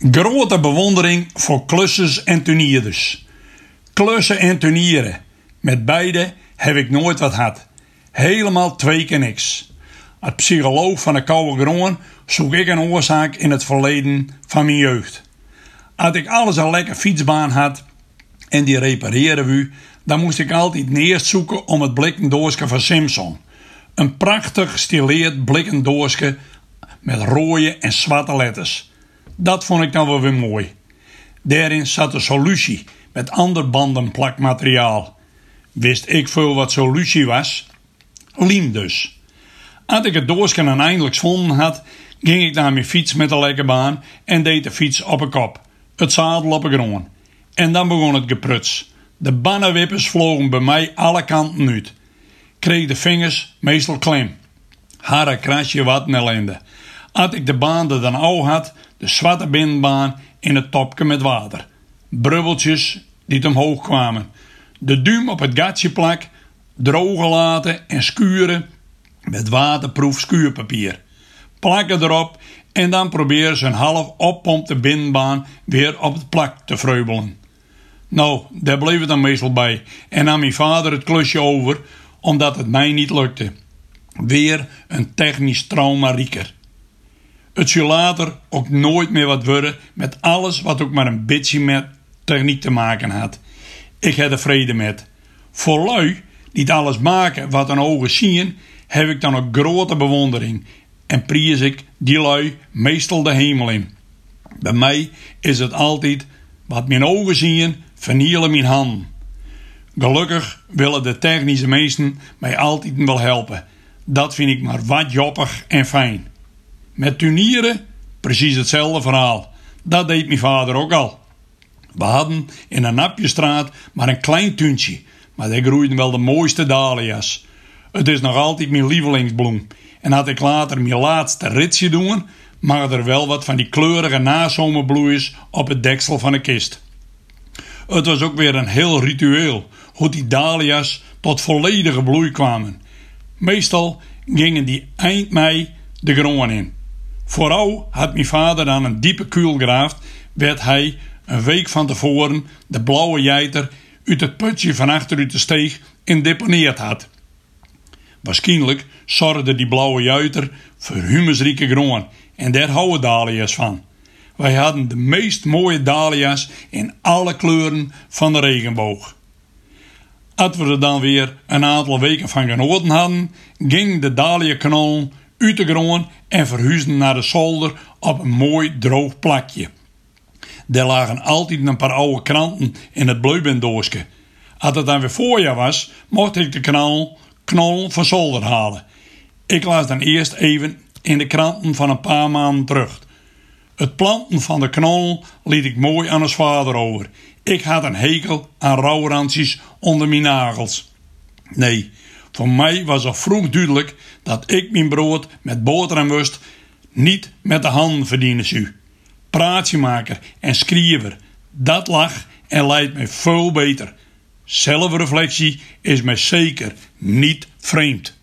Grote bewondering voor klussers en tunierders. Klussen en tunieren. Met beide heb ik nooit wat gehad. Helemaal twee keer niks. Als psycholoog van de koude grond zoek ik een oorzaak in het verleden van mijn jeugd. Als ik alles een lekker fietsbaan had en die repareerde we, dan moest ik altijd neerst zoeken om het blikken van Simpson. Een prachtig gestileerd blikken met rode en zwarte letters. Dat vond ik dan wel weer mooi. Daarin zat een solutie met ander bandenplakmateriaal. Wist ik veel wat solutie was? Liem dus. Als ik het doorsken dan eindelijk gevonden had, ging ik naar mijn fiets met de lekke baan en deed de fiets op een kop. Het zadel op een grond. En dan begon het gepruts. De bannenwippers vlogen bij mij alle kanten uit. Kreeg de vingers meestal klem. Harre krasje wat een ellende. Als ik de baan dan al had, de zwarte bindbaan in het topje met water. Brubbeltjes die omhoog kwamen. De duim op het gatje plak, drogen laten en skuren met waterproef schuurpapier. Plakken erop en dan proberen ze een half oppompte bindbaan weer op het plak te vreubelen. Nou, daar bleef het dan meestal bij en nam mijn vader het klusje over omdat het mij niet lukte. Weer een technisch trauma rieker. Het zou later ook nooit meer wat worden met alles wat ook maar een beetje met techniek te maken had. Ik heb er vrede met. Voor lui die alles maken wat een ogen zien, heb ik dan ook grote bewondering en prijs ik die lui meestal de hemel in. Bij mij is het altijd wat mijn ogen zien, vernielen mijn handen. Gelukkig willen de technische meesten mij altijd wel helpen. Dat vind ik maar wat joppig en fijn. Met tunieren precies hetzelfde verhaal. Dat deed mijn vader ook al. We hadden in een Napjestraat maar een klein tuintje, maar daar groeiden wel de mooiste dahlia's. Het is nog altijd mijn lievelingsbloem. En had ik later mijn laatste ritje doen, mag er wel wat van die kleurige nazomerbloeiers op het deksel van de kist. Het was ook weer een heel ritueel hoe die dahlia's tot volledige bloei kwamen. Meestal gingen die eind mei de grond in. Vooral had mijn vader dan een diepe kuil geraafd, werd hij een week van tevoren de blauwe jeiter uit het putje van achteruit de steeg in deponeerd had. Waarschijnlijk zorgde die blauwe juiter voor humusrijke grond en daar houden dahlia's van. Wij hadden de meest mooie dahlia's in alle kleuren van de regenboog. Als we er dan weer een aantal weken van genoten hadden, ging de dahlia-knol uit grond en verhuisden naar de zolder op een mooi droog plakje. Er lagen altijd een paar oude kranten in het bloeibendoosje. Als het dan weer voorjaar was, mocht ik de knol, knol van zolder halen. Ik las dan eerst even in de kranten van een paar maanden terug. Het planten van de knol liet ik mooi aan ons vader over. Ik had een hekel aan rouwrandjes onder mijn nagels. Nee, voor mij was het vroeg duidelijk dat ik mijn brood met boter en wust niet met de handen verdienen zou. Praatje maken en schrijver, dat lag en leidt mij veel beter. Zelfreflectie is mij zeker niet vreemd.